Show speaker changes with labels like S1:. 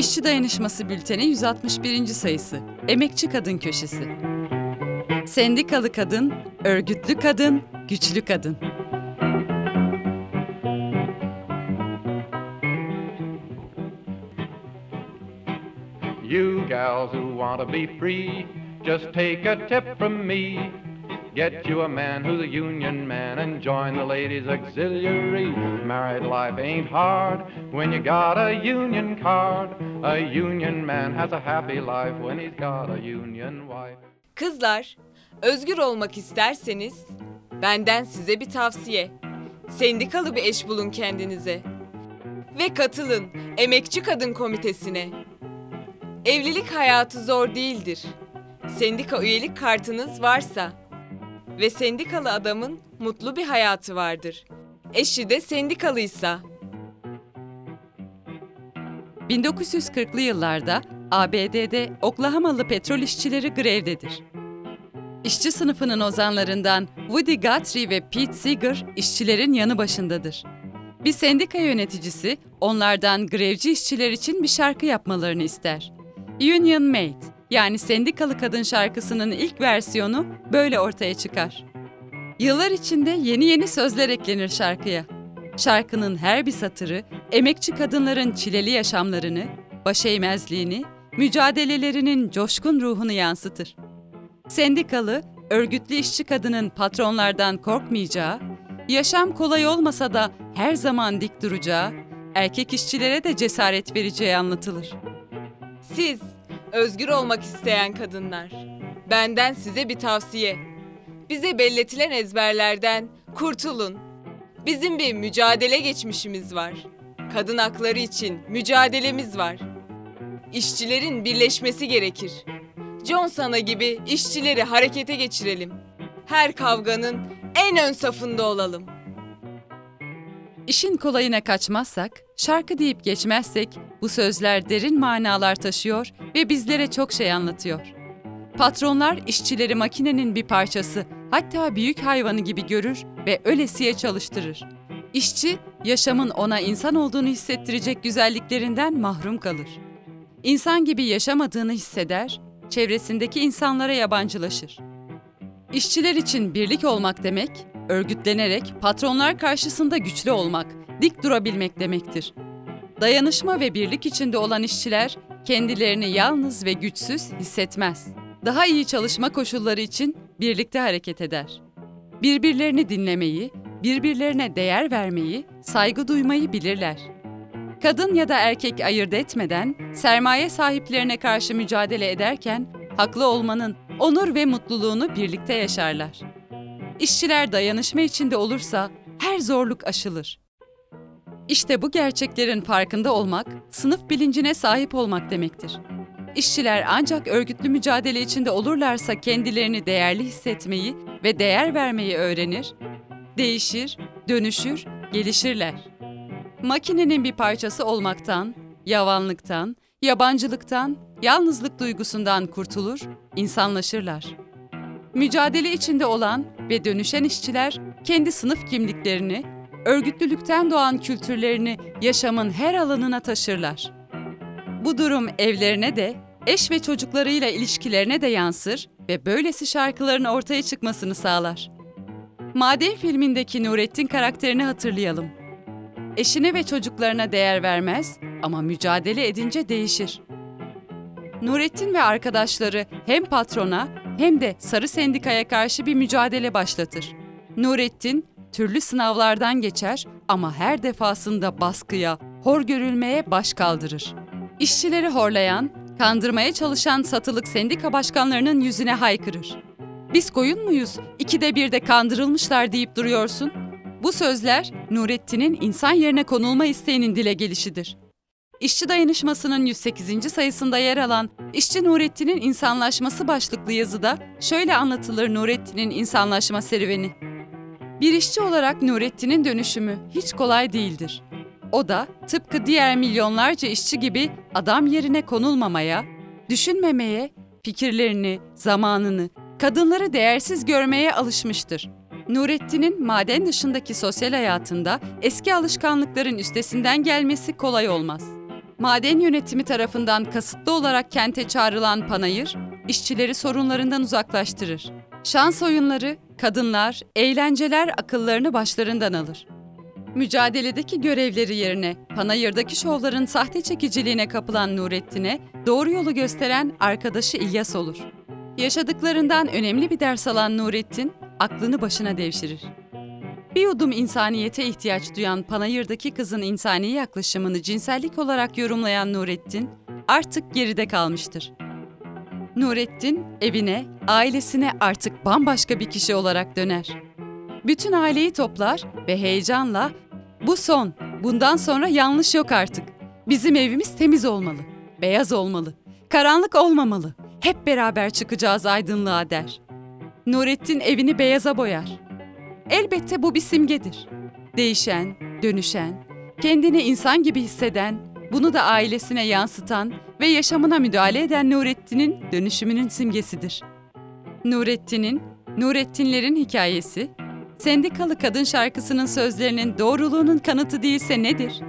S1: İşçi Dayanışması Bülteni 161. sayısı. Emekçi Kadın Köşesi. Sendikalı kadın, örgütlü kadın, güçlü kadın.
S2: You gals who want to be free, just take a tip from me. Get you a man who's a union man and join the ladies' auxiliary. Married life ain't hard when you got a union card. A union man has a happy life when he's got a union wife.
S3: Kızlar, özgür olmak isterseniz benden size bir tavsiye. Sendikalı bir eş bulun kendinize. Ve katılın Emekçi Kadın Komitesi'ne. Evlilik hayatı zor değildir. Sendika üyelik kartınız varsa ve sendikalı adamın mutlu bir hayatı vardır. Eşi de sendikalıysa.
S1: 1940'lı yıllarda ABD'de Oklahoma'lı petrol işçileri grevdedir. İşçi sınıfının ozanlarından Woody Guthrie ve Pete Seeger işçilerin yanı başındadır. Bir sendika yöneticisi onlardan grevci işçiler için bir şarkı yapmalarını ister. Union Mate yani sendikalı kadın şarkısının ilk versiyonu böyle ortaya çıkar. Yıllar içinde yeni yeni sözler eklenir şarkıya. Şarkının her bir satırı emekçi kadınların çileli yaşamlarını, başeğmezliğini, mücadelelerinin coşkun ruhunu yansıtır. Sendikalı, örgütlü işçi kadının patronlardan korkmayacağı, yaşam kolay olmasa da her zaman dik duracağı, erkek işçilere de cesaret vereceği anlatılır.
S3: Siz, özgür olmak isteyen kadınlar, benden size bir tavsiye. Bize belletilen ezberlerden kurtulun. Bizim bir mücadele geçmişimiz var. Kadın hakları için mücadelemiz var. İşçilerin birleşmesi gerekir. John Sana gibi işçileri harekete geçirelim. Her kavganın en ön safında olalım.
S1: İşin kolayına kaçmazsak, şarkı deyip geçmezsek bu sözler derin manalar taşıyor ve bizlere çok şey anlatıyor. Patronlar işçileri makinenin bir parçası, hatta büyük hayvanı gibi görür ve ölesiye çalıştırır. İşçi, yaşamın ona insan olduğunu hissettirecek güzelliklerinden mahrum kalır. İnsan gibi yaşamadığını hisseder, çevresindeki insanlara yabancılaşır. İşçiler için birlik olmak demek, örgütlenerek patronlar karşısında güçlü olmak, dik durabilmek demektir. Dayanışma ve birlik içinde olan işçiler kendilerini yalnız ve güçsüz hissetmez. Daha iyi çalışma koşulları için birlikte hareket eder. Birbirlerini dinlemeyi, birbirlerine değer vermeyi, saygı duymayı bilirler. Kadın ya da erkek ayırt etmeden sermaye sahiplerine karşı mücadele ederken haklı olmanın onur ve mutluluğunu birlikte yaşarlar. İşçiler dayanışma içinde olursa her zorluk aşılır. İşte bu gerçeklerin farkında olmak, sınıf bilincine sahip olmak demektir. İşçiler ancak örgütlü mücadele içinde olurlarsa kendilerini değerli hissetmeyi ve değer vermeyi öğrenir, değişir, dönüşür, gelişirler. Makinenin bir parçası olmaktan, yavanlıktan, yabancılıktan, yalnızlık duygusundan kurtulur, insanlaşırlar. Mücadele içinde olan ve dönüşen işçiler kendi sınıf kimliklerini, örgütlülükten doğan kültürlerini yaşamın her alanına taşırlar. Bu durum evlerine de, eş ve çocuklarıyla ilişkilerine de yansır ve böylesi şarkıların ortaya çıkmasını sağlar. Maden filmindeki Nurettin karakterini hatırlayalım. Eşine ve çocuklarına değer vermez ama mücadele edince değişir. Nurettin ve arkadaşları hem patrona hem de Sarı Sendika'ya karşı bir mücadele başlatır. Nurettin türlü sınavlardan geçer ama her defasında baskıya, hor görülmeye baş kaldırır. İşçileri horlayan, kandırmaya çalışan satılık sendika başkanlarının yüzüne haykırır. Biz koyun muyuz? İkide bir de kandırılmışlar deyip duruyorsun. Bu sözler Nurettin'in insan yerine konulma isteğinin dile gelişidir. İşçi Dayanışması'nın 108. sayısında yer alan İşçi Nurettin'in insanlaşması başlıklı yazıda şöyle anlatılır Nurettin'in insanlaşma serüveni. Bir işçi olarak Nurettin'in dönüşümü hiç kolay değildir. O da tıpkı diğer milyonlarca işçi gibi adam yerine konulmamaya, düşünmemeye, fikirlerini, zamanını, kadınları değersiz görmeye alışmıştır. Nurettin'in maden dışındaki sosyal hayatında eski alışkanlıkların üstesinden gelmesi kolay olmaz. Maden yönetimi tarafından kasıtlı olarak kente çağrılan panayır, işçileri sorunlarından uzaklaştırır. Şans oyunları, kadınlar, eğlenceler akıllarını başlarından alır. Mücadeledeki görevleri yerine panayırdaki şovların sahte çekiciliğine kapılan Nurettin'e doğru yolu gösteren arkadaşı İlyas olur. Yaşadıklarından önemli bir ders alan Nurettin, aklını başına devşirir. Bir yudum insaniyete ihtiyaç duyan panayırdaki kızın insani yaklaşımını cinsellik olarak yorumlayan Nurettin artık geride kalmıştır. Nurettin evine, ailesine artık bambaşka bir kişi olarak döner. Bütün aileyi toplar ve heyecanla bu son, bundan sonra yanlış yok artık. Bizim evimiz temiz olmalı, beyaz olmalı, karanlık olmamalı. Hep beraber çıkacağız aydınlığa der. Nurettin evini beyaza boyar. Elbette bu bir simgedir. Değişen, dönüşen, kendini insan gibi hisseden, bunu da ailesine yansıtan ve yaşamına müdahale eden Nurettin'in dönüşümünün simgesidir. Nurettin'in, Nurettinlerin hikayesi, Sendikalı Kadın şarkısının sözlerinin doğruluğunun kanıtı değilse nedir?